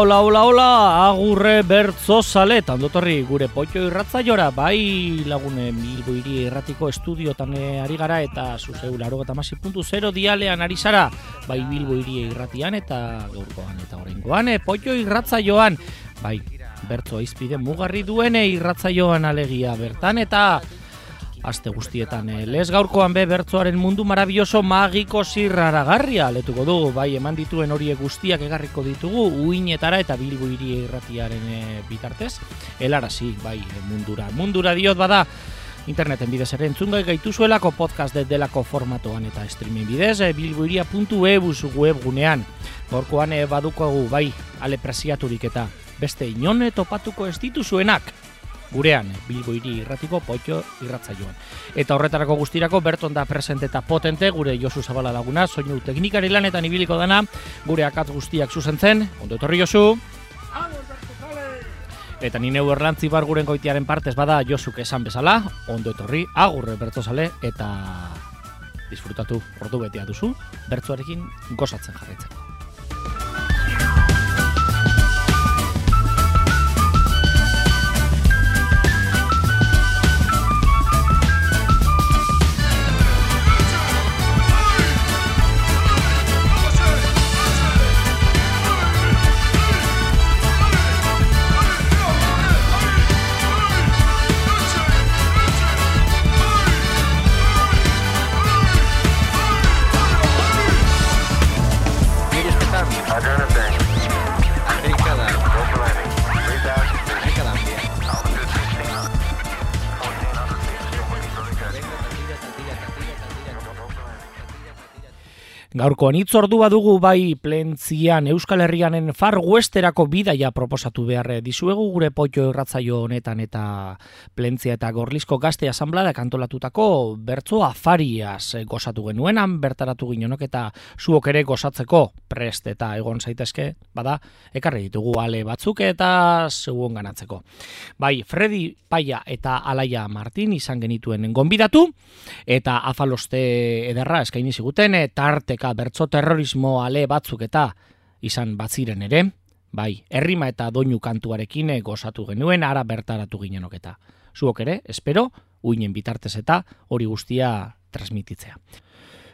Hola, hola, hola, agurre bertzo zale, tandotorri gure potxo irratza jora, bai lagune milbo iri erratiko estudiotan eh, ari gara eta zuzeu laro zero dialean ari zara, bai bilbo iri irratian eta gaurkoan eta horrengoan, e, potxo irratza joan, bai bertzo izpide mugarri duene irratza joan alegia bertan eta aste guztietan. E, Les gaurkoan be bertzoaren mundu marabioso magiko zirraragarria letuko dugu, bai eman dituen horiek guztiak egarriko ditugu, uinetara eta bilbo hiri irratiaren e, bitartez, elarasi, bai, e, mundura. Mundura diot bada, interneten bidez ere entzungai gaituzuelako podcast de delako formatoan eta streaming bidez, e, bilboiria.eus web gunean. Gaurkoan e, badukogu, bai, ale presiaturik eta beste inone topatuko ez dituzuenak, gurean, Bilbo hiri irratiko potxo irratza. Eta horretarako guztirako berton da presente eta potente gure Josu Zabala laguna, soinu teknikari lanetan ibiliko dana, gure akatz guztiak zuzentzen, ondo etorri Josu. Eta ni neu erlantzi bar guren goitiaren partez bada Josuk esan bezala, ondo etorri, agurre bertozale eta disfrutatu ordu betea duzu, bertzuarekin gozatzen jarraitzeko. Gaurko hitz ordua dugu bai plentzian Euskal Herrianen Far Westerako bidaia proposatu behar dizuegu gure potio erratzaio honetan eta plentzia eta gorlizko gazte asamblada kantolatutako bertzo afariaz gozatu genuenan bertaratu ginonok eta zuok ere gozatzeko prest eta egon zaitezke bada ekarri ditugu ale batzuk eta zeuen ganatzeko. Bai, Freddy Paia eta Alaia Martin izan genituen gonbidatu eta afaloste ederra eskaini ziguten tarteka bertso terrorismo ale batzuk eta izan batziren ere, bai, herrima eta doinu kantuarekin gozatu genuen ara bertaratu ginenok eta. Zuok ere, espero, uinen bitartez eta hori guztia transmititzea.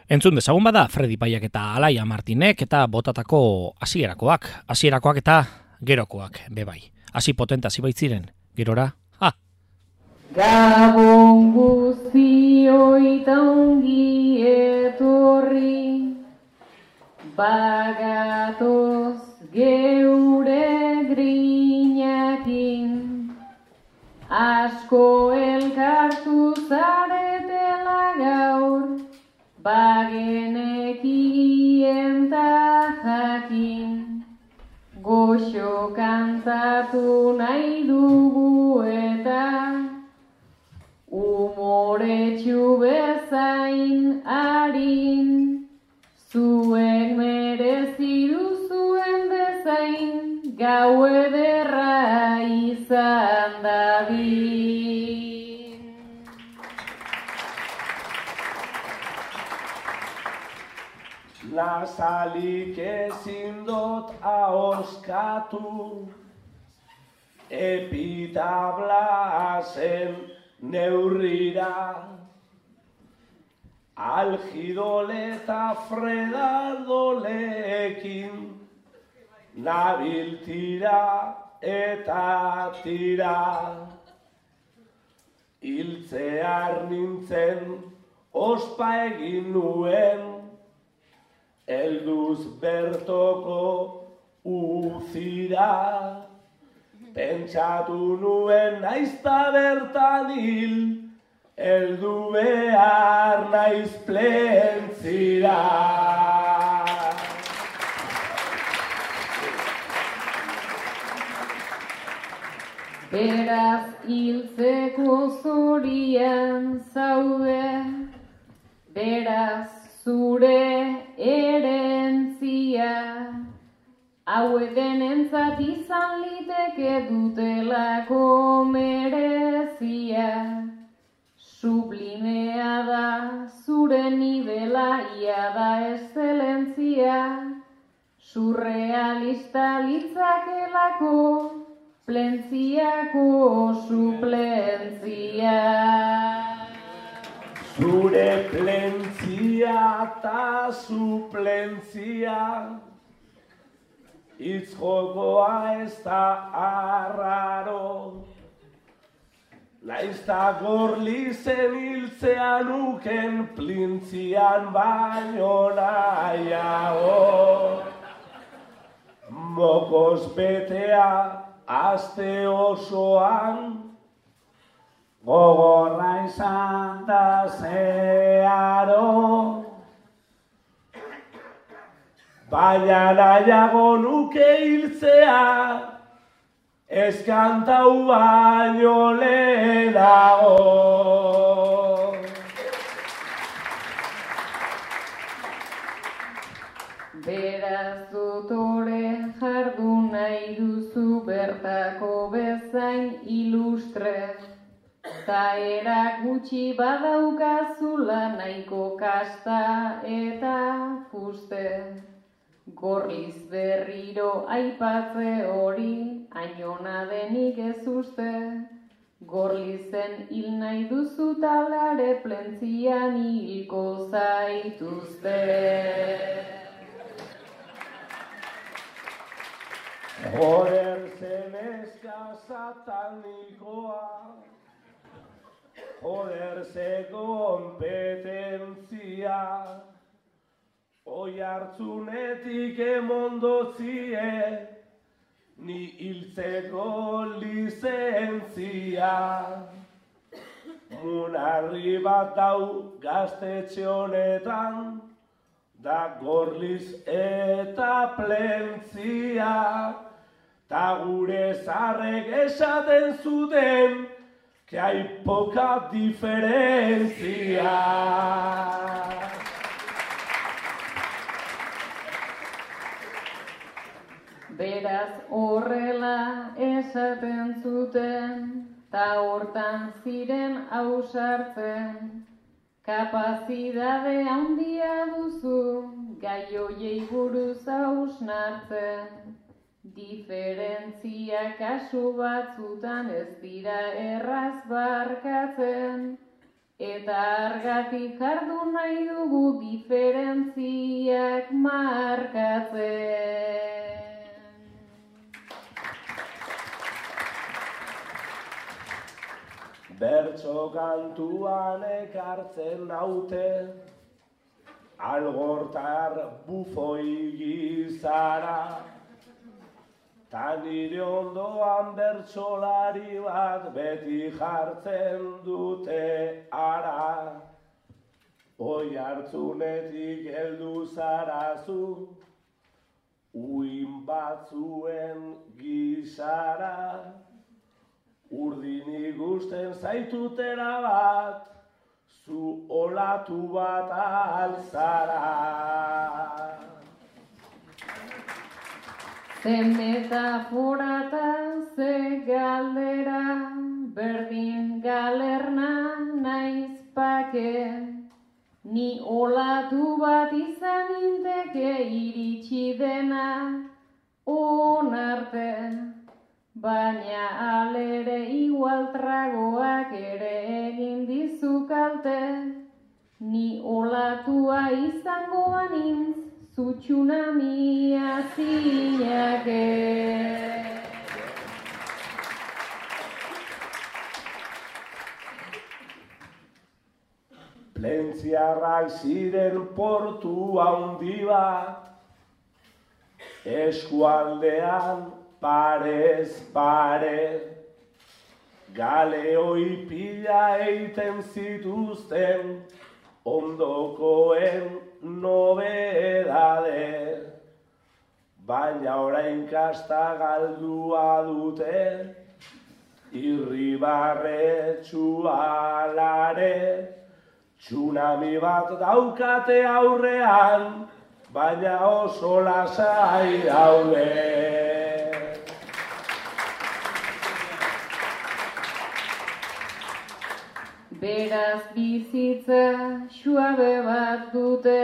Entzun dezagun bada, Freddy Paiak eta Alaia Martinek eta botatako hasierakoak, hasierakoak eta gerokoak, bebai. Hasi potenta zibaitziren, gerora, ha! Gabon guztioi taungi etorri Bagatoz geure grinakin Asko elkartu zaretela ahoskatu, epitabla zen neurrira, Algidole eta fredadoleekin Nabil tira eta tira. Hiltzear nintzen ospa egin nuen Elduz bertoko uzira Pentsatu nuen naizta bertan hil eldu behar naiz plentzira. Beraz hiltzeko zorian zaude, beraz zure erentzia, hau entzat izan liteke dutelako merezia. Sublimea da zure nivela ia da eszelentzia surrealista litzakelako, plentziako suplentzia. Zure plentzia eta suplentzia Itz jokoa ez da arraro Naizta gorli zen hiltzean uken plintzian baino nahiago Mokos betea aste osoan gogorra izan da zeharo. Baina nahiago nuke hiltzea, eskantau baino lehenago. Beraz dotore jardun nahi duzu bertako bezain ilustre. Ta erak gutxi badaukazula nahiko kasta eta fuste. Gorliz berriro aipatze hori, ainona denik ez uste. Gorlizen hil nahi duzu talare plentzian hilko zaituzte. Joder zenezka satanikoa, joder ze kompetentzia, oi hartzunetik emondotzie, ni hiltzeko lizentzia. Munarri bat dau gaztetxe honetan, da gorliz eta plentzia, ta gure zarrek esaten zuten, que hay poca diferencia. Beraz horrela esaten zuten, ta hortan ziren ausartzen. Kapazidade handia duzu, gai hoiei buruz hausnartzen. Diferentzia kasu batzutan ez dira erraz barkatzen. Eta argatik jardu nahi dugu diferentziak markatzen. Bertso kantuan ekartzen naute, algortar bufoi gizara, ta nire ondoan bertsolari bat beti jartzen dute ara. Oi hartzunetik heldu zarazu, uin batzuen gizara. Urdin igusten zaitutera bat, zu olatu bat alzara. Ze metafora eta ze galdera, berdin galerna naiz pake. Ni olatu bat izan inteke iritsi dena onarte. Baina alere igual tragoak ere egin dizu kalte. Ni olatua izango anintz, zutxuna mia zinake. Plentziarrak ziren portu handi bat, eskualdean parez pare, galeoi pila eiten zituzten, ondokoen nobedade. Baina orain kasta galdua dute, irribarre txualare, tsunami bat daukate aurrean, baina oso lasai daude. Beraz bizitza suabe bat dute,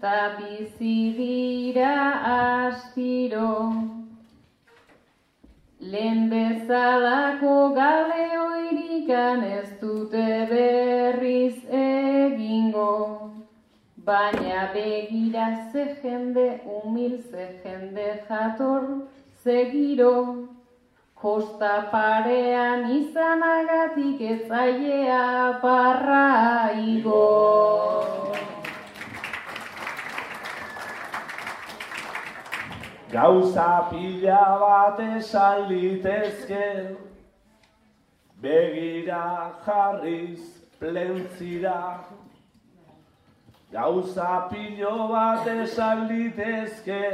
ta bizi dira aspiro. Lehen bezalako galeoirikan ez dute berriz egingo. Baina begira ze jende, humil ze jende jator, zegiro. Kosta parean izanagatik ez zailea parra igo. Gauza pila bat esan litezke, begira jarriz plentzira. Gauza pilo bat esan litezke,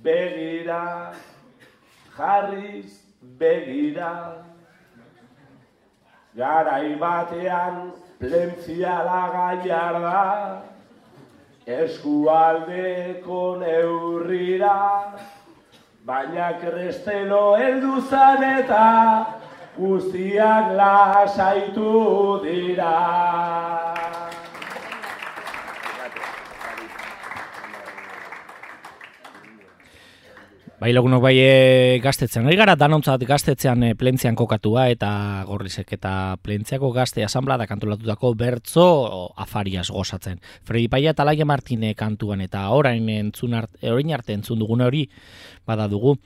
begira jarriz begira. Garai batean plentziala gaiar da, eskualdeko neurrira, baina krestelo heldu eta guztiak lasaitu dira. Bai lagunok bai e, gaztetzen. Ari gara danontzat gaztetzean e, plentzian kokatua eta gorrizek eta plentziako gazte asamblea da kantulatutako bertzo afariaz gozatzen. Fredi Paia eta Laia Martine kantuan eta orain entzun art, orain arte entzun dugun hori bada dugu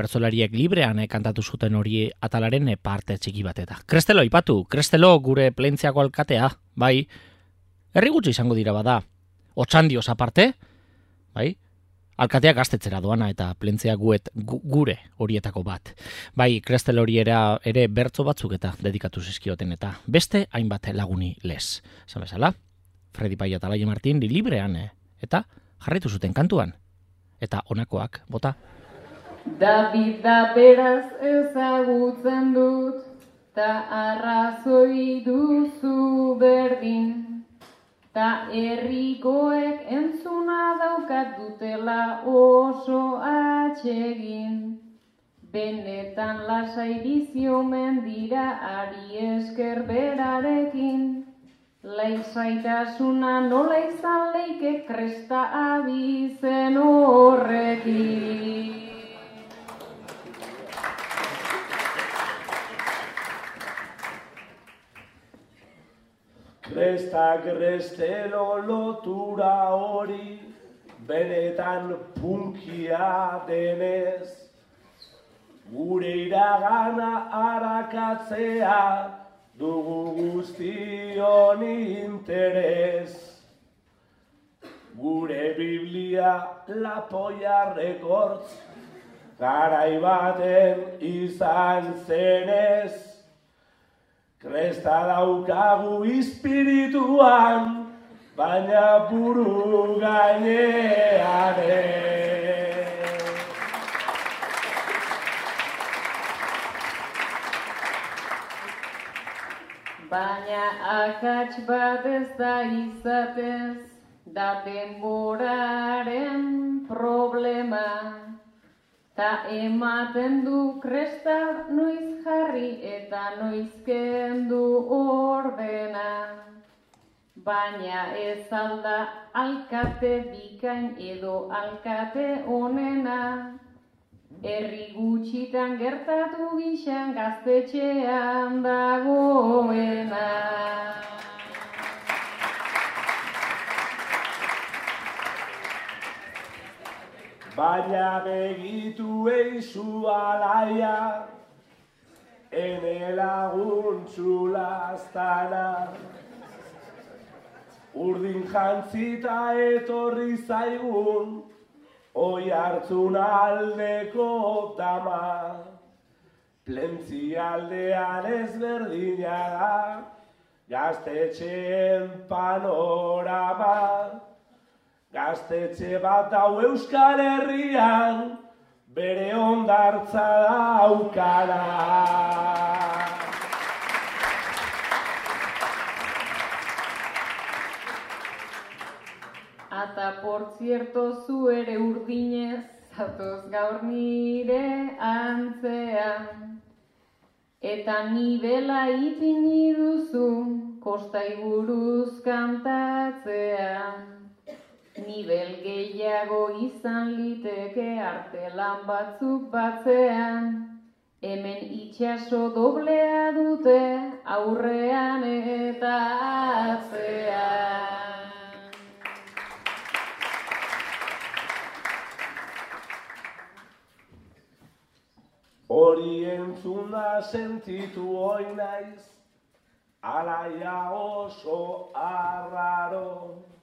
bertzolariek librean e, kantatu zuten hori atalaren e, parte txiki bat eta. Krestelo ipatu, Krestelo gure plentziako alkatea, bai, herri gutxi izango dira bada. Otxandioz aparte, bai, alkateak gaztetzera doana eta plentzea guet gure horietako bat. Bai, krestel hori era, ere bertzo batzuk eta dedikatu zizkioten eta beste hainbat laguni les. Zan bezala, Fredi Pai eta Laie Martin li librean, eh? eta jarritu zuten kantuan. Eta honakoak, bota. David da beraz ezagutzen dut, ta arrazoi duzu berdin. Ta herrikoek entzuna daukat dutela oso atxegin. Benetan lasai biziomen dira ari esker berarekin. Laizaitasuna nola izan leike kresta abizen horrekin. Kresta krestelo lotura hori, benetan punkia denez. Gure iragana arakatzea, dugu guztion interes. Gure Biblia lapoia rekortz, garaibaten izan zenez. Kresta daukagu espirituan, baina buru gainean Baina akats bat ez da izatez, da denboraren problema. Ta ematen du kresta noiz jarri eta noiz kendu ordena. Baina ez alda alkate bikain edo alkate onena. Herri gutxitan gertatu gixan gaztetxean dagoena. Baina begitu eizu alaia, ene laguntzula aztana. Urdin jantzita etorri zaigun, oi hartzun aldeko tama. Plentzi aldean ezberdina da, gaztetxeen panorama. Gaztetxe bat hau euskal herrian, bere ondartza daukara. Ata por cierto zu ere urdinez, zatoz gaur nire antzean. Eta nibela ipini duzu, kostai buruz kantatzean. Nibel gehiago izan liteke artelan batzuk batzean. Hemen itxaso doblea dute aurrean eta atzean. Hori entzuna sentitu hoi naiz, alaia oso arraro.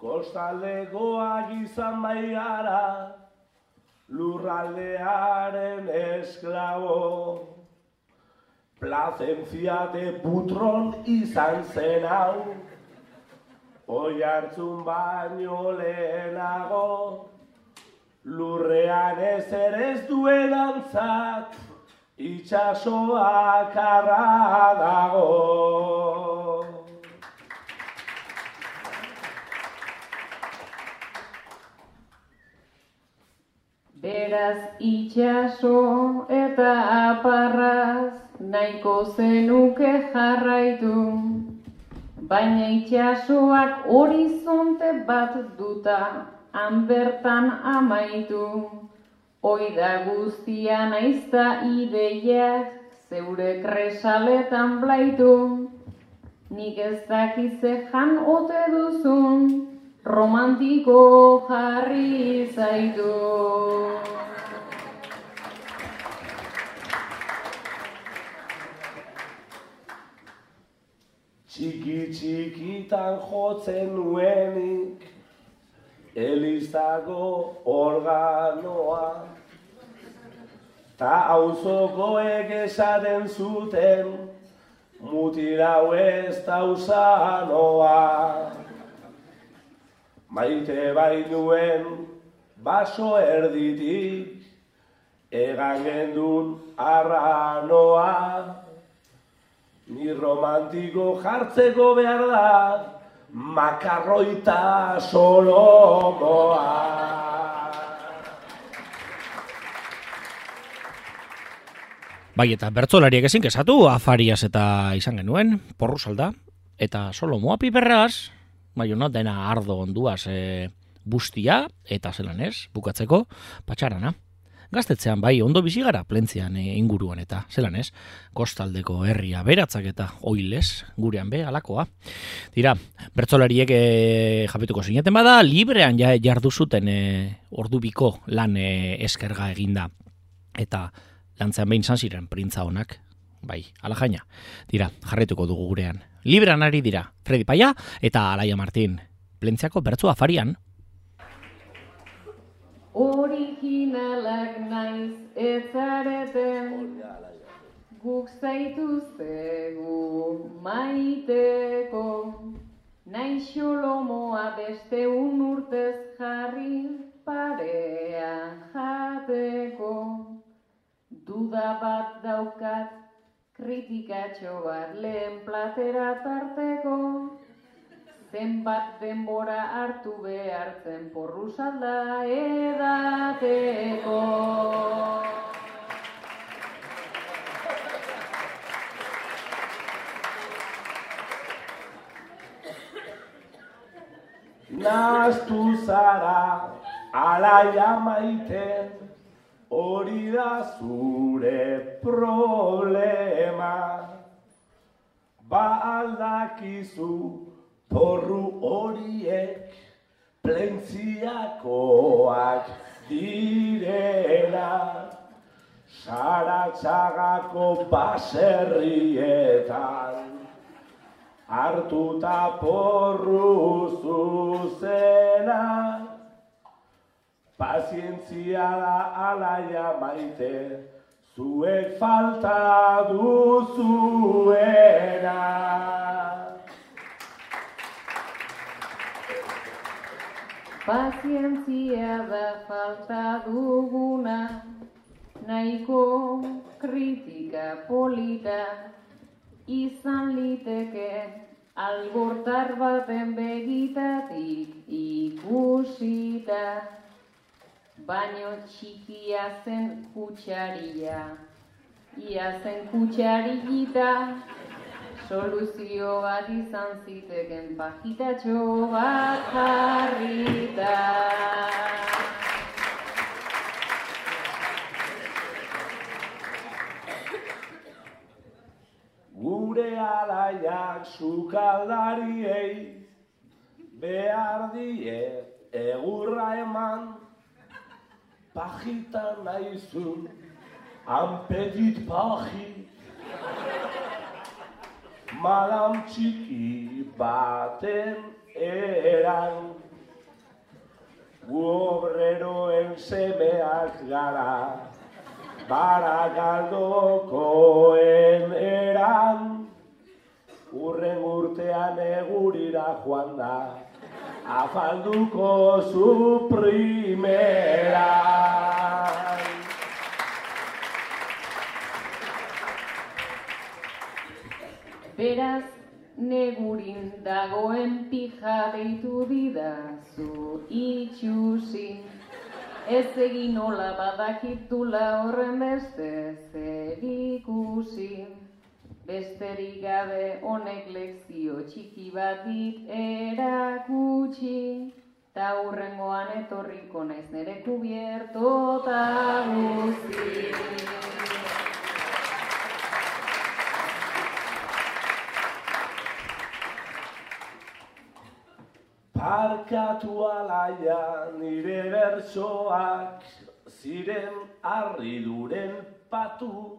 Kostaldekoak izan bai gara, lurraldearen esklabo. Plazentzia de putron izan zen hau, oi hartzun baino lehenago. Lurrean ez ere ez duen antzat, itxasoak arra dago. Beraz itxaso eta aparraz nahiko zenuke jarraitu. Baina itxasoak horizonte bat duta, han bertan amaitu. Oida guztia naizta ideiak, zeure kresaletan blaitu. Nik ez dakize jan ote duzun, romantiko jarri zaitu. Txiki txikitan jotzen nuenik, Elizago organoa. Ta auzokoek esaten zuten, mutirau ez dauzanoa. Maite bai nuen baso erditik, egan gendun arranoa. Ni romantiko jartzeko behar da, makarroita solomoa. Bai, eta bertzolariek ezin kesatu, afariaz eta izan genuen, porru salda, eta solomoa piperraz, bai, dena ardo onduaz e, bustia, eta zelan ez, bukatzeko, patxarana. Gaztetzean bai, ondo bizi gara plentzian e, inguruan eta, zelan ez, kostaldeko herria beratzak eta oiles, gurean be, alakoa. Dira, bertzolariek e, jabetuko zineten bada, librean ja jardu zuten e, ordubiko lan e, eskerga eginda. Eta lantzean behin zan ziren printza honak, bai, ala jaina. Dira, jarretuko dugu gurean. Librean ari dira, Fredi Paia eta Alaia Martin. Plentziako bertzu afarian, Originalak naiz etzareten Guk zaituztegu maiteko Naixo lomoa beste un urtez jarri parean jateko Duda bat daukat kritikatxo bat lehen platera tarteko zenbat denbora hartu behartzen porru salda edateko. Naztu zara, alaia maiten, hori da zure problema. Ba aldakizu, Porru horiek plentziakoak direla Saratxagako baserrietan Artuta porru zuzena Pazientzia da alaia maite Zuek falta duzuena Pazientzia da falta duguna, nahiko kritika polita, izan liteke albortar baten begitatik ikusita. Baino txikia zen kutsaria, ia zen kutsarillita, Soluzio bat izan ziteken pajitatxo bat jarrita. Gure alaiak sukaldariei behar die egurra eman pajita naizun anpedit paji madam txiki baten eran. Gu obreroen semeak gara. Barakaldokoen eran. Urren urtean egurira joan da. Afalduko zu primera Beraz, negurin dagoen pija deitu didazu itxusi. Ez egin nola badakitula horren beste zer ikusi. Besterik gabe honek lekzio txiki bat dit erakutsi. Ta hurrengoan etorriko naiz nere kubierto ta guzti. Parkatu alaia nire bertsoak ziren harriduren patu.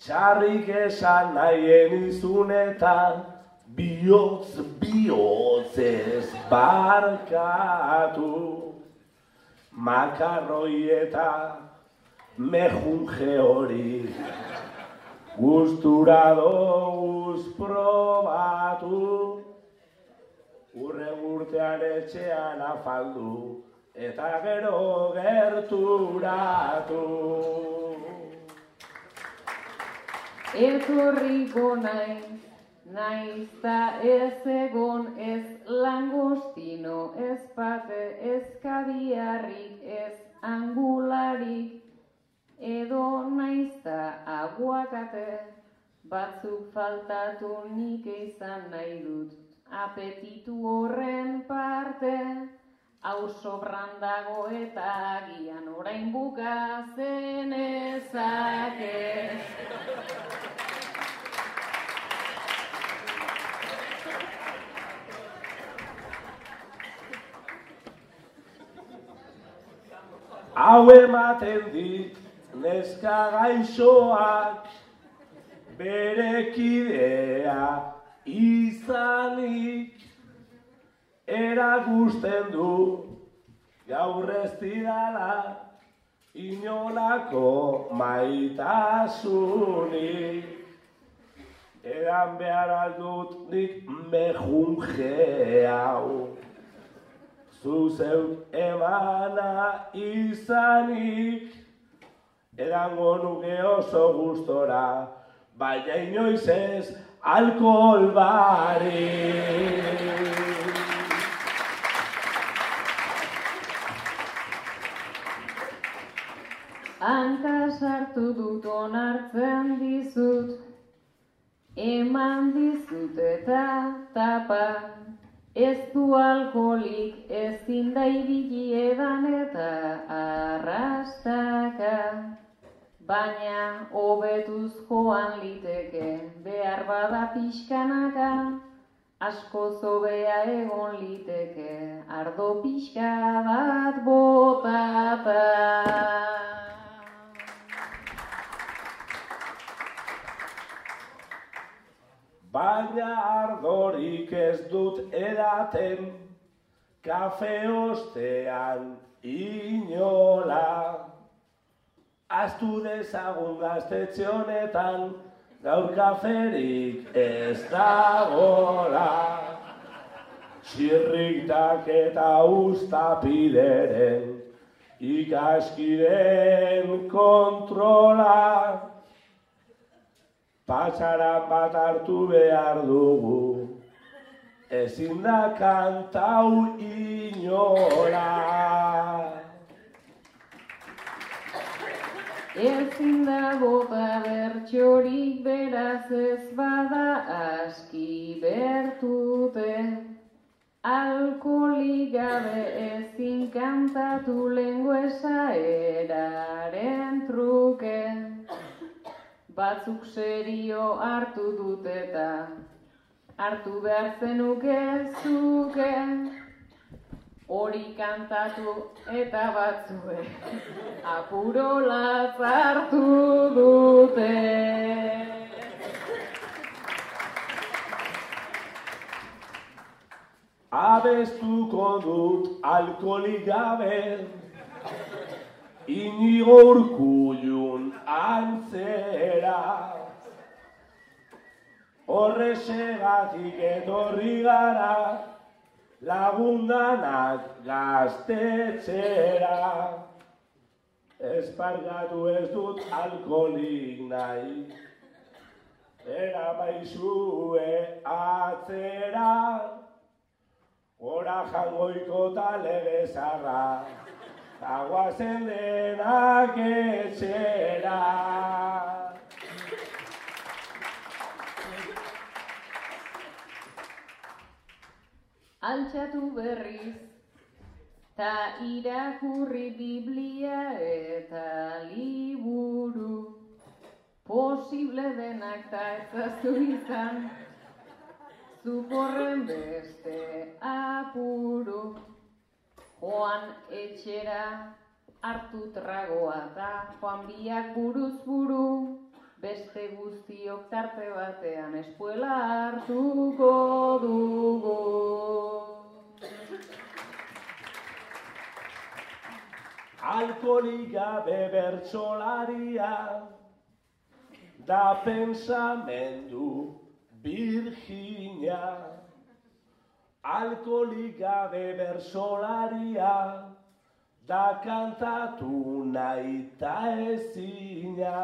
Txarrik esan nahien izunetan, bihotz bihotz ez barkatu. Makarroi eta mejunge hori, gustura doguz probatu. Urre urtean etxean afaldu, eta gero gerturatu. Etorriko naiz, naiz ta ez egon ez langostino, ez pate, ez kabiarrik, ez angularik, edo naiz ta aguakate, batzuk faltatu nik izan nahi dut, apetitu horren parte, hau sobran dago eta agian orain bukatzen ezake. Hau ematen dit neska gaixoak bere kidea izanik erakusten du. Gaur ez didala inolako maitasunik. Edan behar aldut nik mejunge hau. Zu zeuk emana izanik edango nuke oso gustora baina inoiz ez alkohol barik. Hanka sartu dut onartzen dizut, eman dizut eta tapa, ez du alkoholik ezin da ibili edan eta arrastaka. Baina hobetuz joan liteke behar bada pixkanaka, asko zobea egon liteke ardo pixka bat botata. Baina ardorik ez dut edaten, kafe ostean inola. Aztu dezagun gaztetxe honetan, gaur kaferik ez dagola. Txirriktak eta ustapideren, ikaskiren kontrola. Patxaran bat hartu behar dugu, ezin da kantau inola. Ezin da bota bertxorik beraz ez bada aski bertute. Alkoholik gabe ezin kantatu lenguesa eraren truke. Batzuk serio hartu dut eta hartu behar zenuke zuke. Hori kantatu eta batzue apuro hartu dute. Abestuko dut alkoholik gabe, inigo urkullun antzera. Horresegatik etorri gara, lagundanak gaztetxera. Espargatu ez dut alkoholik nahi, era baizue atzera. Hora jangoiko tale bezarra, aguazen denak etxera. Altxatu berriz, ta irakurri Biblia eta liburu. Posible denak ta ezazu izan, zuporren beste apuru. Joan etxera hartu tragoa da, joan biak buruz buru. Beste guztiok tarte batean espuela hartuko dugu. Alkoholik gabe bertsolaria, da pensamendu virginia. Alkoholik gabe bersolaria, da kantatu nahi ta ezina.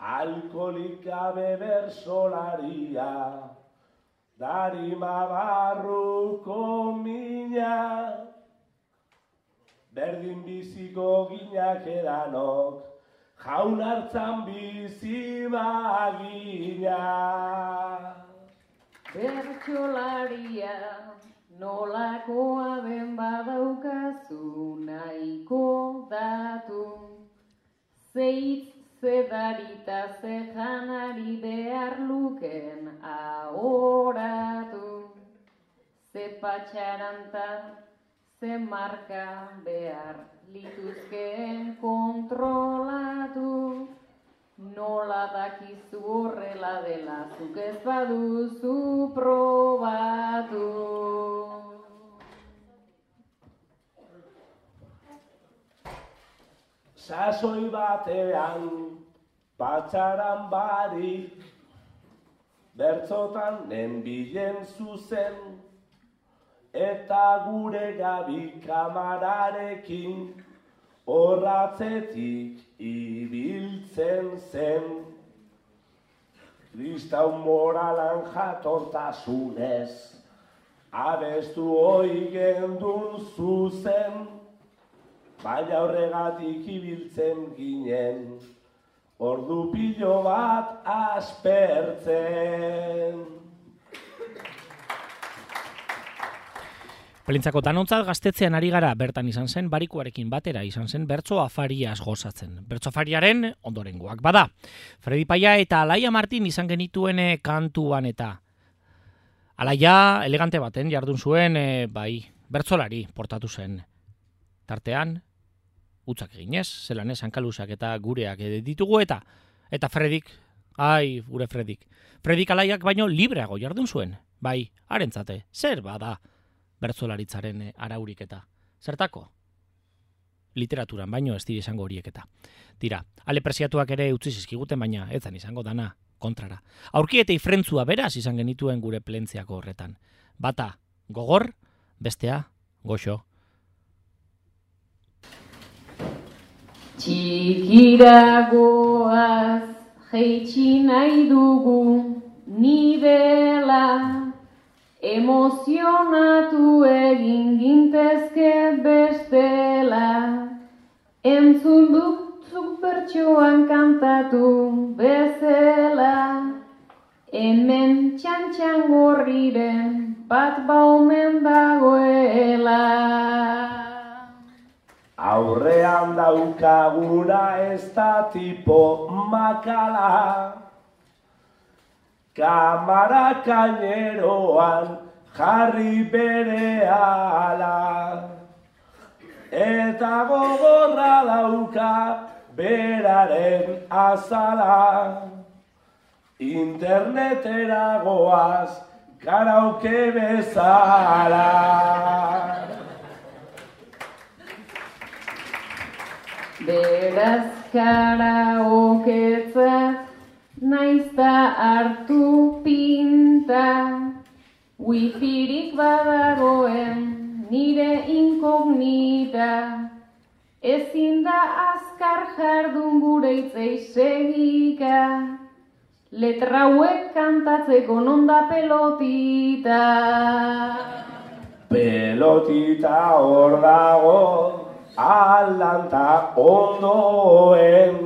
Alkoholik gabe bersolaria, darima barruko mina. Berdin biziko ginak edanok, jaun hartzan bizi bagina. Bertxolaria nolakoa den badaukazu nahiko datu. Zeitz zedarita zejanari behar luken ahoratu. Ze patxaranta, ze marka behar lituzkeen kontrolatu. Nola dakizu horrela dela, zuk ez baduzu probatu. Sasoi batean, patxaran barik, bertzotan nenbilen zuzen, eta gure gabi kamararekin, horratzetik ibiltzen zen. Kristau moralan jatortasunez, abestu hoi gendun zuzen, baina horregatik ibiltzen ginen, ordu pilo bat aspertzen. Pelintzako danontzat gaztetzean ari gara bertan izan zen barikuarekin batera izan zen bertso afariaz gozatzen. Bertso afariaren ondorengoak bada. Fredi Paia eta Alaia Martin izan genituen eh, kantuan eta Alaia elegante baten jardun zuen eh, bai bertsolari portatu zen. Tartean, utzak eginez, zelan ez, hankalusak eta gureak ditugu eta eta Fredik, ai, gure Fredik. Fredik Alaiak baino libreago jardun zuen. Bai, harentzate, zer bada bertzolaritzaren eh, araurik eta. Zertako? Literaturan, baino ez dira izango horiek eta. Dira, ale presiatuak ere utzi zizkiguten, baina ez izango dana kontrara. Aurki eta ifrentzua beraz izan genituen gure plentziako horretan. Bata, gogor, bestea, goxo. Txikiragoaz jeitsi nahi dugu nibela Emozionatu egin gintezke bestela. Entzun dut bertsoan kantatu bezela, hemen txantxan gorriren bat baumen dagoela. Aurrean daukaguna ez da tipo makala, kamara kaineroan jarri bere ala. Eta gogorra dauka beraren azala. Internetera goaz karauke bezala. Beraz karaoketzat naizta hartu pinta, wifirik badagoen nire inkognita, ezin da azkar jardun gure itzei segika, letra hauek kantatzeko nonda pelotita. Pelotita hor dago, alanta ondoen,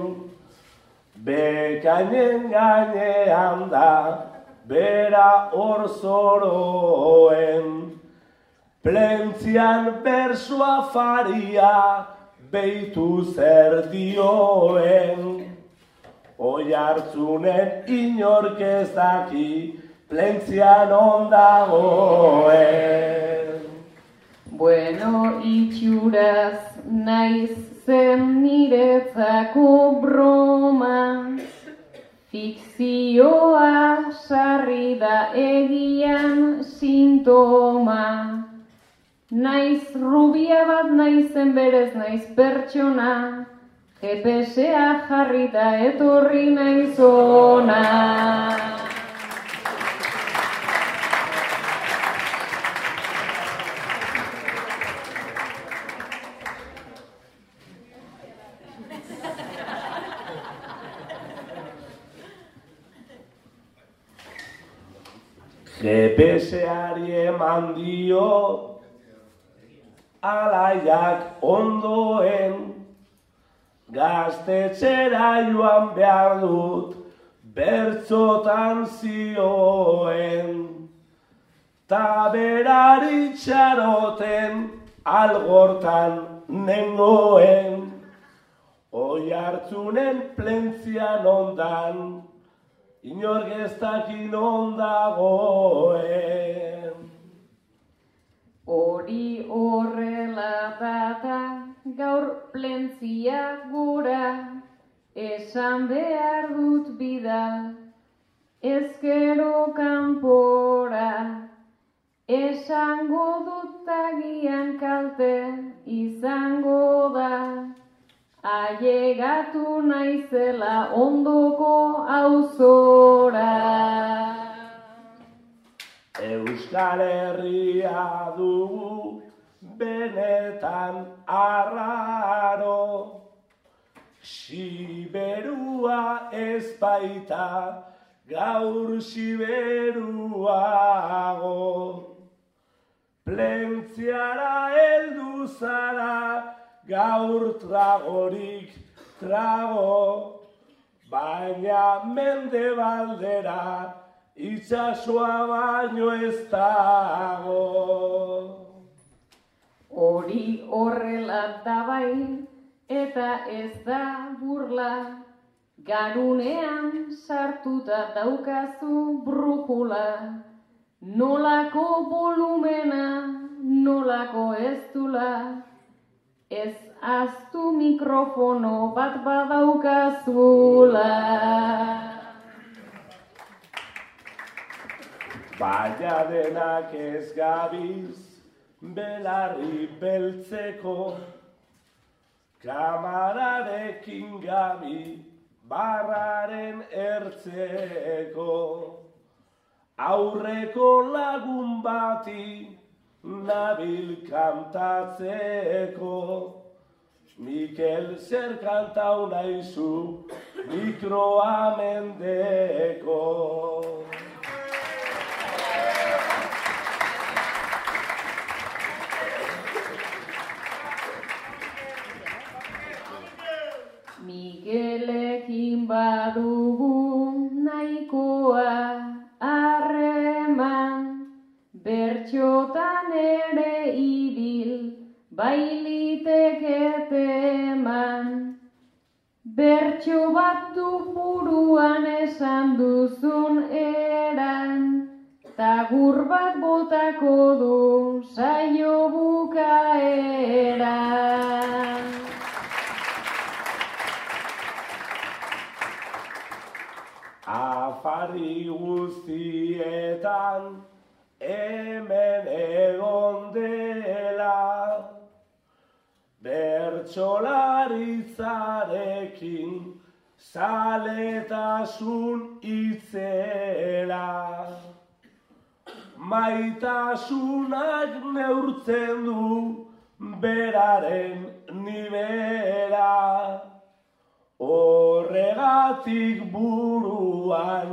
bekainen gainean da, bera hor zoroen. Plentzian bersua faria, beitu zer dioen. Oi hartzunen inork ez daki, plentzian ondagoen. Bueno, itxuraz naiz zen niretzako broma, fikzioa sarri da egian sintoma. Naiz rubia bat naizen berez naiz pertsona, GPS-a jarrita etorri naiz GPS-ari eman dio alaiak ondoen gaztetxera joan behar dut bertzotan zioen. Ta berari txaroten algortan nengoen. Oi hartzunen plentzian ondan inork ez dakin ondagoen. Hori horrela data gaur plentzia gura, esan behar dut bidal, ezkero kanpora, esango dut tagian kalte izango da, ailegatu naizela ondoko auzora. Euskal Herria dugu benetan arraro, Siberua ez baita gaur siberuago. Plentziara heldu zara gaur tragorik trago, baina mende baldera itxasua baino ez dago. Hori horrela da bai, eta ez da burla, garunean sartuta daukazu brujula, nolako volumena, nolako ez dula, ez aztu mikrofono bat badaukazula. Baina denak ez gabiz, belarri beltzeko, kamararekin gabi, barraren ertzeko. Aurreko lagun bati, nabil kantatzeko. Mikel zer kantau naizu, mikroa mendeko. Bailiteket eman. Bertxo bat du buruan esan duzun eran, ta gur bat botako du saio bukaera. Afari guztietan hemen egon dela Bertxolaritzarekin zaletasun itzela. Maitasunak neurtzen du beraren nibela Horregatik buruan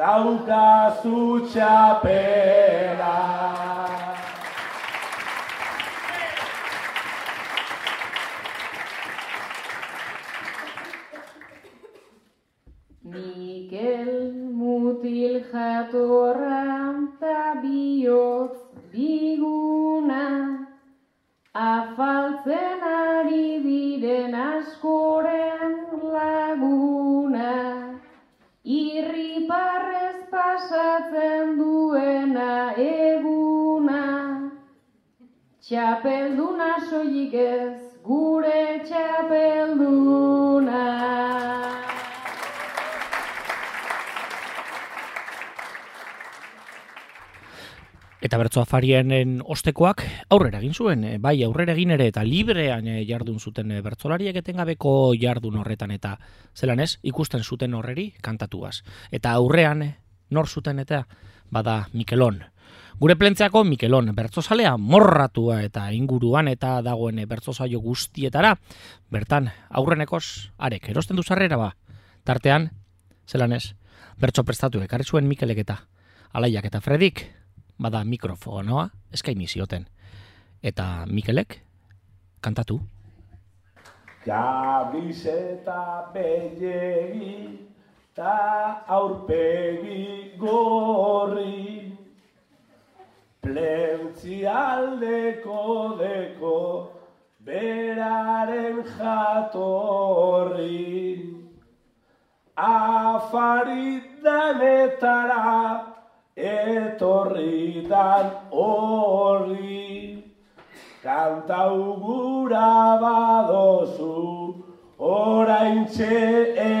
daukazu txapela. Eta bertso afarienen ostekoak aurrera egin zuen, eh, bai aurrera egin ere eta librean eh, jardun zuten eh, bertsolariek etengabeko jardun horretan eta zelan ez ikusten zuten horreri kantatuaz. Eta aurrean nor zuten eta bada Mikelon. Gure plentzeako Mikelon bertsozalea morratua eta inguruan eta dagoen bertsozaio guztietara, bertan aurrenekoz arek erosten du sarrera ba. Tartean, zelan ez, bertso prestatu ekarri zuen Mikelek eta Alaiak eta Fredik, bada mikrofonoa eskaini zioten. Eta Mikelek kantatu. Kamiseta belegi ta aurpegi gorri Plentzialdeko deko beraren jatorri Etorritan horri. Kantau badozu oraintxe etorri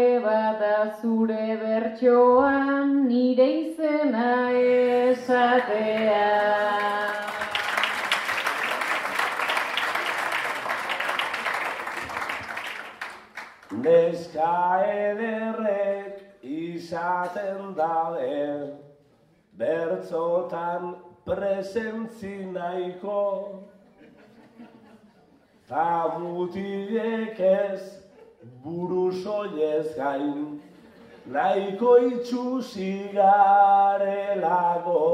Ore bada zure bertsoan nire izena esatea. Neska ederrek izaten dabe, bertzotan presentzi nahiko, ta mutilek ez buru soilez gain, nahiko itxusi garelago.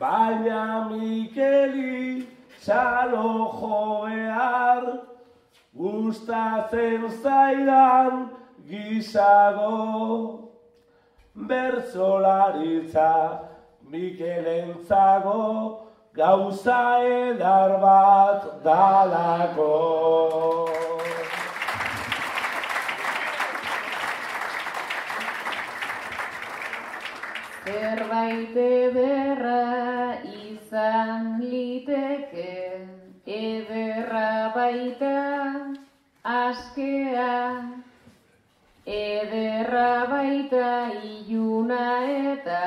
Baina Mikeli txalo jo behar, gustatzen zaidan gizago. Bertzolaritza Mikelentzago gauza edar bat dalako. Zerbait ederra izan liteke, ederra baita askea, ederra baita iluna eta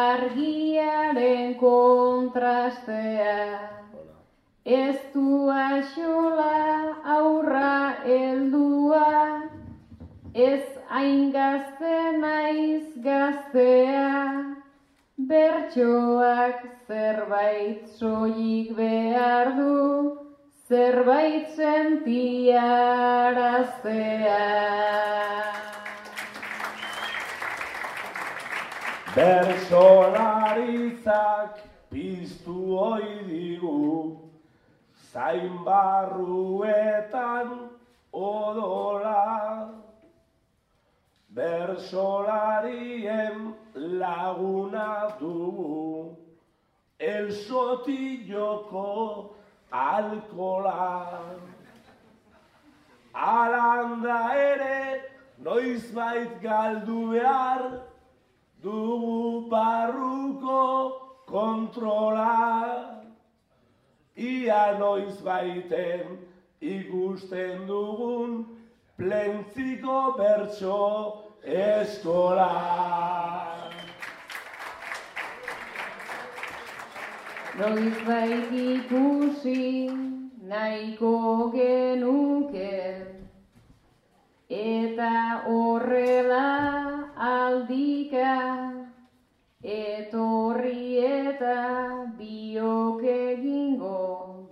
argiaren kontrastea. Ez du axola aurra heldua, ez hain gazte naiz gaztea, bertsoak zerbait soilik behar du, zerbait sentiaraztea. Bersolaritzak piztu hoi digu, zain barruetan odola. Bersolarien laguna dugu, el sotilloko alkola. Alanda ere, noizbait galdu behar, dugu barruko kontrola. Ia noiz baiten ikusten dugun plentziko bertso eskola. Noiz bait ikusi nahiko genuke eta horrela aldika etorri eta biok egingo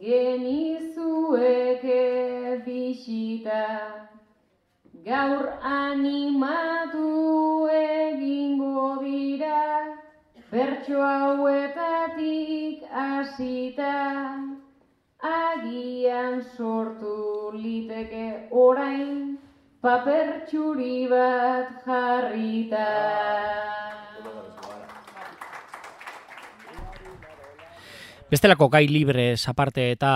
genizueke bisita gaur animatu egingo dira bertso hauetatik hasita agian sortu liteke orain paper txuri bat jarrita. Bestelako gai libre aparte eta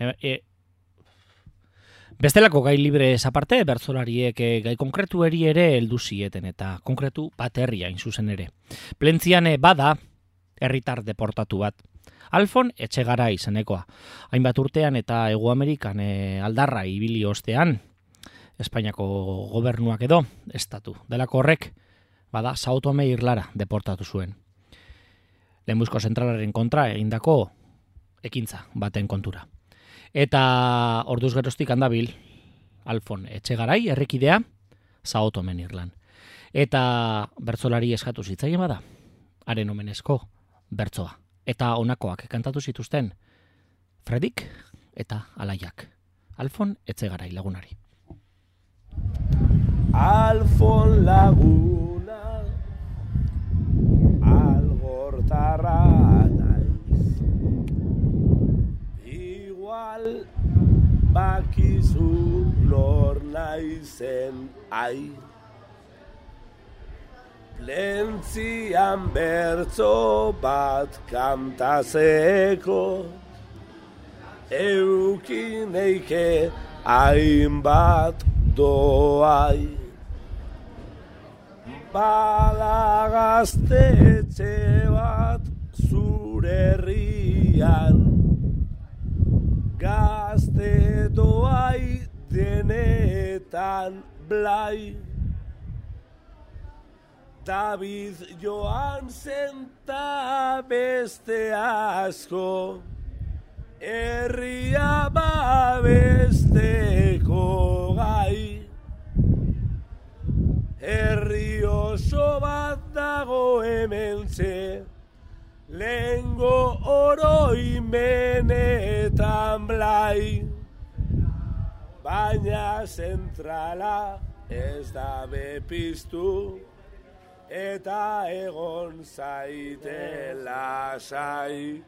e, e, Bestelako gai libre aparte bertzolariek e, gai konkretu eri ere heldu zieten eta konkretu baterria zuzen ere. Plentzian e, bada herritar deportatu bat. Alfon etxegara izenekoa. Hainbat urtean eta Ego Amerikan e, aldarra ibili ostean, Espainiako gobernuak edo, estatu. Delako horrek, bada, Sao Tome Irlara deportatu zuen. lehenbuzko zentralaren kontra egindako ekintza baten kontura. Eta orduz geroztik handabil, Alfon etxegarai, errekidea, zaotomen irlan. Eta bertzolari eskatu zitzaien bada, haren omenezko bertzoa. Eta honakoak kantatu zituzten, Fredik eta Alaiak. Alfon etxegarai lagunari. Alfon laguna Algortarra naiz Igual lor naizen ai Plentzian bertzo bat kantazeko Eukineike hainbat doai. Bala gaztetxe bat zure herrian. Gazte doai denetan blai David joan zenta beste asko Herria babesteko gai Herri oso bat dago hementze Lengo oroimenetan blai Baina zentrala ez da bepiztu Eta egon zaite lasai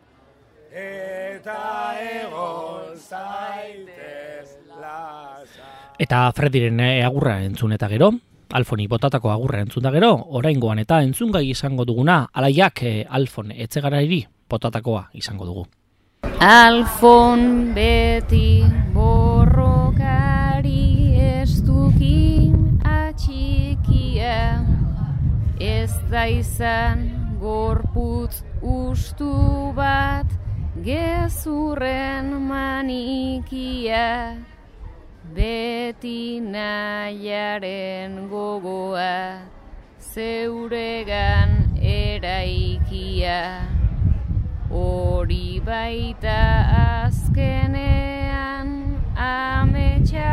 Eta egon zaitez lasai Eta Frediren eh, agurra entzun eta gero, Alfoni botatako agurra entzun da gero, oraingoan eta entzungai izango duguna, alaiak eh, Alfon etzegarairi botatakoa izango dugu. Alfon beti borrokari da izan gorputz ustu bat gezurren manikia. Beti nahiaren gogoa zeuregan eraikia. Hori baita azkenean ametsa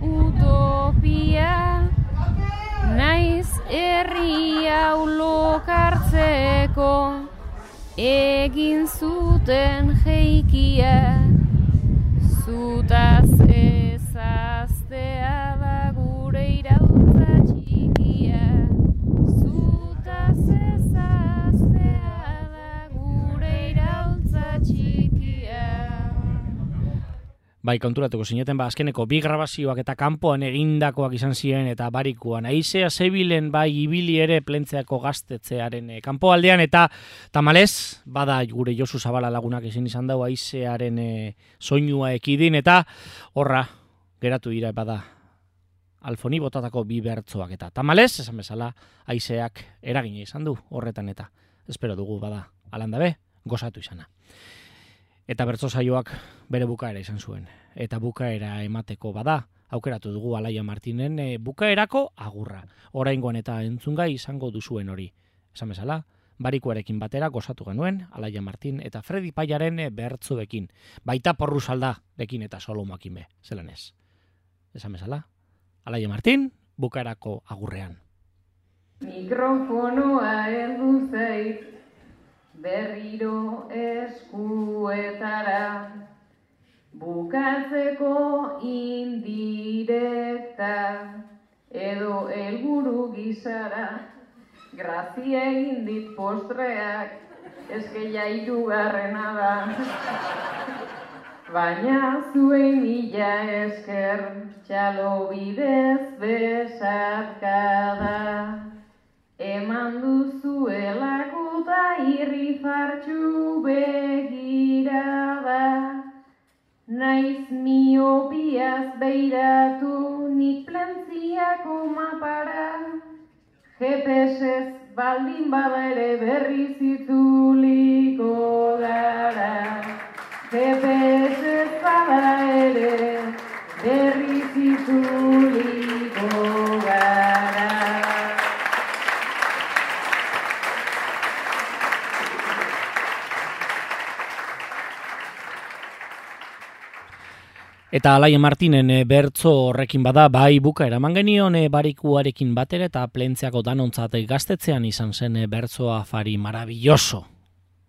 utopia Naiz herri hau lokartzeko egin zuten jeikia Zutaz ezaztea Bai, konturatuko zineten, ba, azkeneko bi grabazioak eta kanpoan egindakoak izan ziren eta barikuan. Aizea zebilen bai ibili ere plentzeako gaztetzearen e, kanpoaldean eta tamalez, bada gure Josu Zabala lagunak ezin izan dau aizearen e, soinua ekidin eta horra geratu dira bada alfoni botatako bi bertzoak eta tamalez, esan bezala, aizeak eragina izan du horretan eta espero dugu bada alandabe, gozatu izana. Eta bertso saioak bere bukaera izan zuen. Eta bukaera emateko bada, aukeratu dugu Alaia Martinen e, bukaerako agurra. Oraingoan eta entzungai izango duzuen hori. Esan bezala, barikuarekin batera gozatu genuen, Alaia Martin eta Fredi Paiaren e, bertzuekin. Baita porru salda dekin eta solomoakin be, zelan ez. Esan bezala, Alaia Martin, bukaerako agurrean. Mikrofonoa heldu zait berriro eskuetara bukatzeko indirekta edo helburu gizara grazia egin dit postreak eske jairugarrena da. Baina zuei mila esker txalo bidez besatkada Eman duzuelako eta irri fartxu begirada Naiz miopiaz beiratu nik plantziako mapara. GPS-ez baldin bada ere berriz itzuliko gara. GPS-ez bada ere berriz itzuliko gara Eta Alaia Martinen e, bertzo horrekin bada bai buka eraman genion e, barikuarekin batera eta plentziako danontzat gaztetzean izan zen bertzoa fari marabilloso.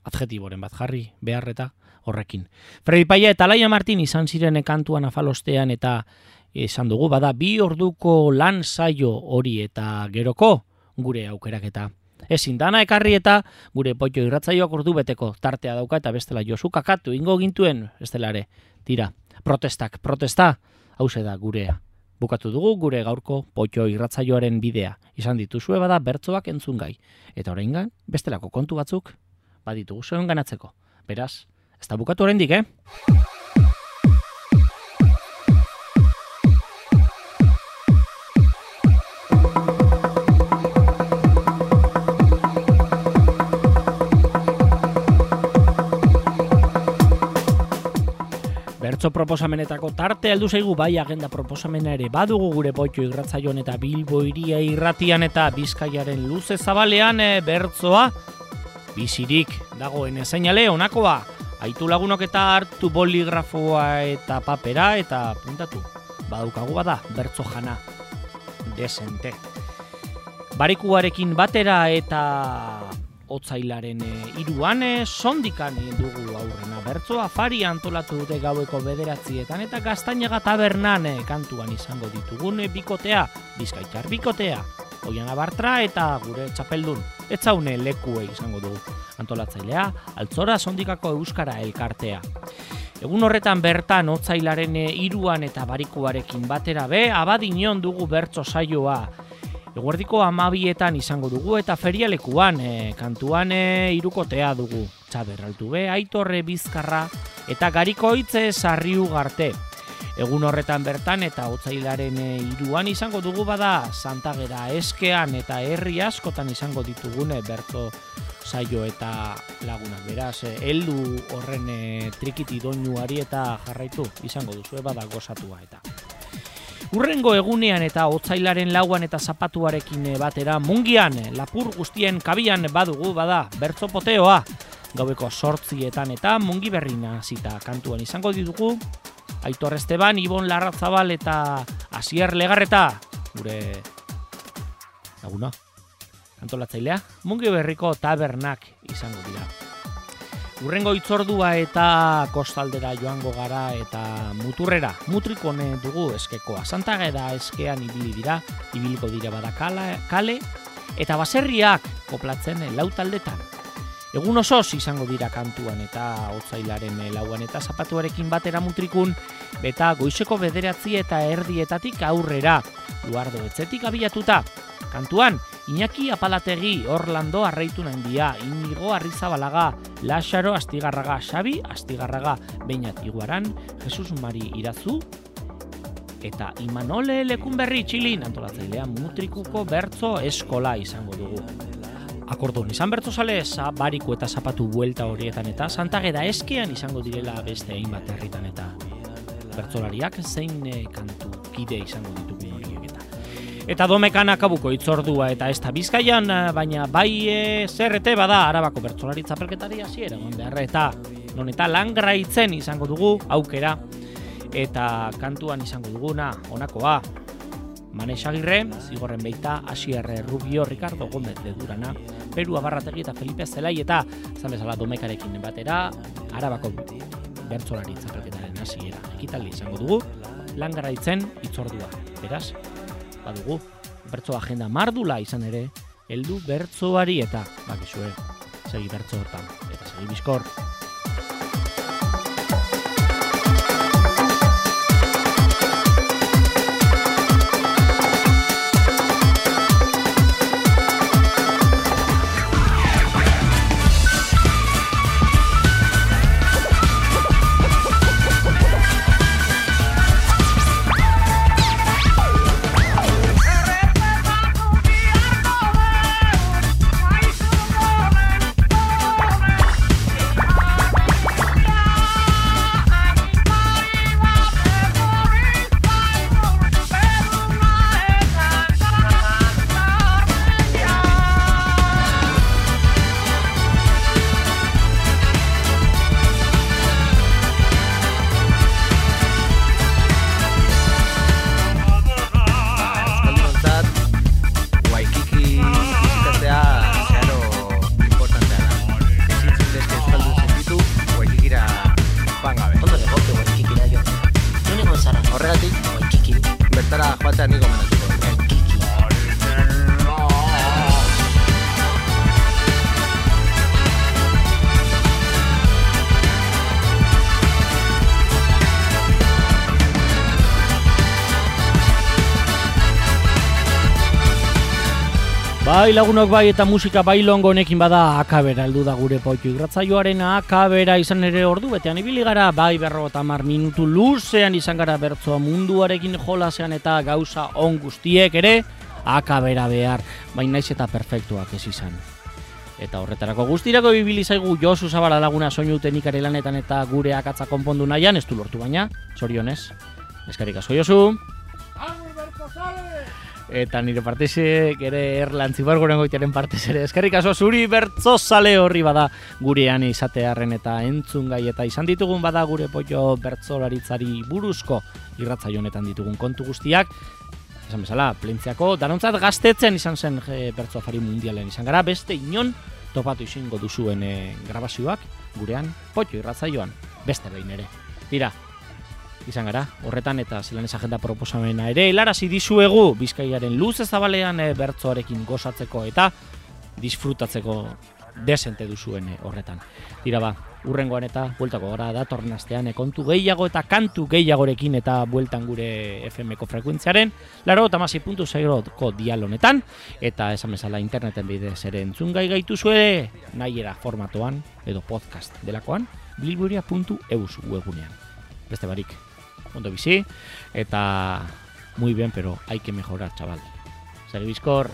Adjetiboren bat jarri, behar eta horrekin. Fredi Paia eta Alaia Martin izan ziren kantuan afalostean eta esan dugu bada bi orduko lan saio hori eta geroko gure aukeraketa. Ezin dana ekarri eta gure potio irratzaioak ordu beteko tartea dauka eta bestela josu kakatu ingo gintuen estelare. Tira, protestak, protesta, hause da gurea. Bukatu dugu gure gaurko potio irratzaioaren bidea. Izan dituzue bada bertzoak entzun gai. Eta oraingan bestelako kontu batzuk baditugu zuen ganatzeko. Beraz, ez da bukatu oraindik, eh? Bertso proposamenetako tarte heldu zaigu bai agenda proposamena ere badugu gure poitxo irratzaion eta bilbo iria irratian eta bizkaiaren luze zabalean e, bertzoa bizirik dagoen seinale honakoa aitu lagunok eta hartu boligrafoa eta papera eta puntatu. Badukagu bada bertso jana desente. Barikuarekin batera eta otzailaren e, iruan e, sondikan dugu aurrena. Bertzoa fari antolatu dute gaueko bederatzietan eta gaztainaga tabernan e, kantuan izango ditugun bikotea, bizkaitar bikotea, oian abartra eta gure txapeldun. Etzaune lekue izango dugu. Antolatzailea, altzora sondikako euskara elkartea. Egun horretan bertan otzailaren iruan eta barikuarekin batera be, abadinon dugu bertso saioa. Eguerdiko amabietan izango dugu eta ferialekuan, e, kantuan e, irukotea dugu. Txaber altu be, aitorre bizkarra eta gariko hitze sarriu garte. Egun horretan bertan eta otzailaren e, iruan izango dugu bada Santagera eskean eta herri askotan izango ditugune berto saio eta lagunak. Beraz, e, heldu horren e, trikiti doinuari eta jarraitu izango duzu bada gozatua eta. Urrengo egunean eta otzailaren lauan eta zapatuarekin batera mungian, lapur guztien kabian badugu bada, bertzo poteoa. Gaubeko sortzietan eta mungi berrina zita kantuan izango ditugu. Aitor Esteban, Ibon Larrazabal eta Asier Legarreta. Gure laguna, kantolatzailea, mungi berriko tabernak izango dira. Urrengo itzordua eta kostaldera joango gara eta muturrera. Mutrikone dugu eskekoa. Santageda eskean ibili dira, ibiliko dira bada kale, eta baserriak koplatzen lau taldetan. Egun osoz izango dira kantuan eta otzailaren lauan eta zapatuarekin batera mutrikun, eta goizeko bederatzi eta erdietatik aurrera, luardo etzetik abiatuta. Kantuan, Iñaki Apalategi, Orlando Arreitu Naindia, Inigo Arrizabalaga, Lasaro Astigarraga, Xabi Astigarraga, Beinat Iguaran, Jesus Mari Irazu, eta Imanole Lekunberri Txilin, antolatzailea mutrikuko bertzo eskola izango dugu. Akordun, izan bertzo sale, bariku eta zapatu buelta horietan eta santageda eskean izango direla beste hainbat herritan eta bertzolariak zein eh, kantu kide izango ditugu Eta domekan akabuko itzordua eta ez da bizkaian, eh, baina bai e, zerrete bada arabako bertzolari zapelketari hasiera beharra. Eta non eta langraitzen izango dugu aukera. Eta kantuan izango duguna honakoa. Manexagirre, zigorren beita, Asierre, Rubio, Ricardo Gomez de Durana, Peru Abarrategi eta Felipe Zelai eta zan bezala domekarekin batera, arabako bertzolari zapelketaren hasiera. Ekitaldi izango dugu, langraitzen itzordua. Beraz, badugu, bertso agenda mardula izan ere, heldu bertsoari eta, bakizue, segi bertso hortan, eta segi bizkor. Bai lagunok bai eta musika bai longo honekin bada akabera heldu da gure poitu irratzaioaren akabera izan ere ordu betean ibili gara bai berro eta mar minutu luzean izan gara bertzoa munduarekin jolasean eta gauza on guztiek ere akabera behar baina naiz eta perfektuak ez izan. Eta horretarako guztirako bibili zaigu Josu Zabala laguna soinu teknikari lanetan eta gure akatza konpondu nahian, ez du lortu baina, sorionez. Eskarik asko Josu. Eta nire partezek ere erlantzi barguren goitearen partez ere. Eskerrik aso zuri bertzo sale horri bada gurean izatearen eta entzun gai eta izan ditugun bada gure pollo bertzolaritzari buruzko irratza honetan ditugun kontu guztiak. Esan bezala, plentziako, danontzat gaztetzen izan zen e, bertzo afari mundialen izan gara, beste inon topatu izango duzuen e, grabazioak gurean pollo irratzaioan, beste behin ere. Tira, izan gara, horretan eta zelan agenda proposamena ere, helarazi dizuegu Bizkaiaren luz ezabalean e, bertzoarekin gozatzeko eta disfrutatzeko desente duzuen e, horretan. Tira ba, urrengoan eta bueltako gara datorren astean e, kontu gehiago eta kantu gehiagorekin eta bueltan gure FM-ko frekuentziaren, laro eta masi puntu zairotko dialonetan, eta esan bezala interneten bidez ere entzun gai gaitu zue, nahiera formatoan, edo podcast delakoan, bilburia.eus webunean. Beste barik, ondo bizi, eta muy bien, pero hay que mejorar, chaval. Zeribizkor!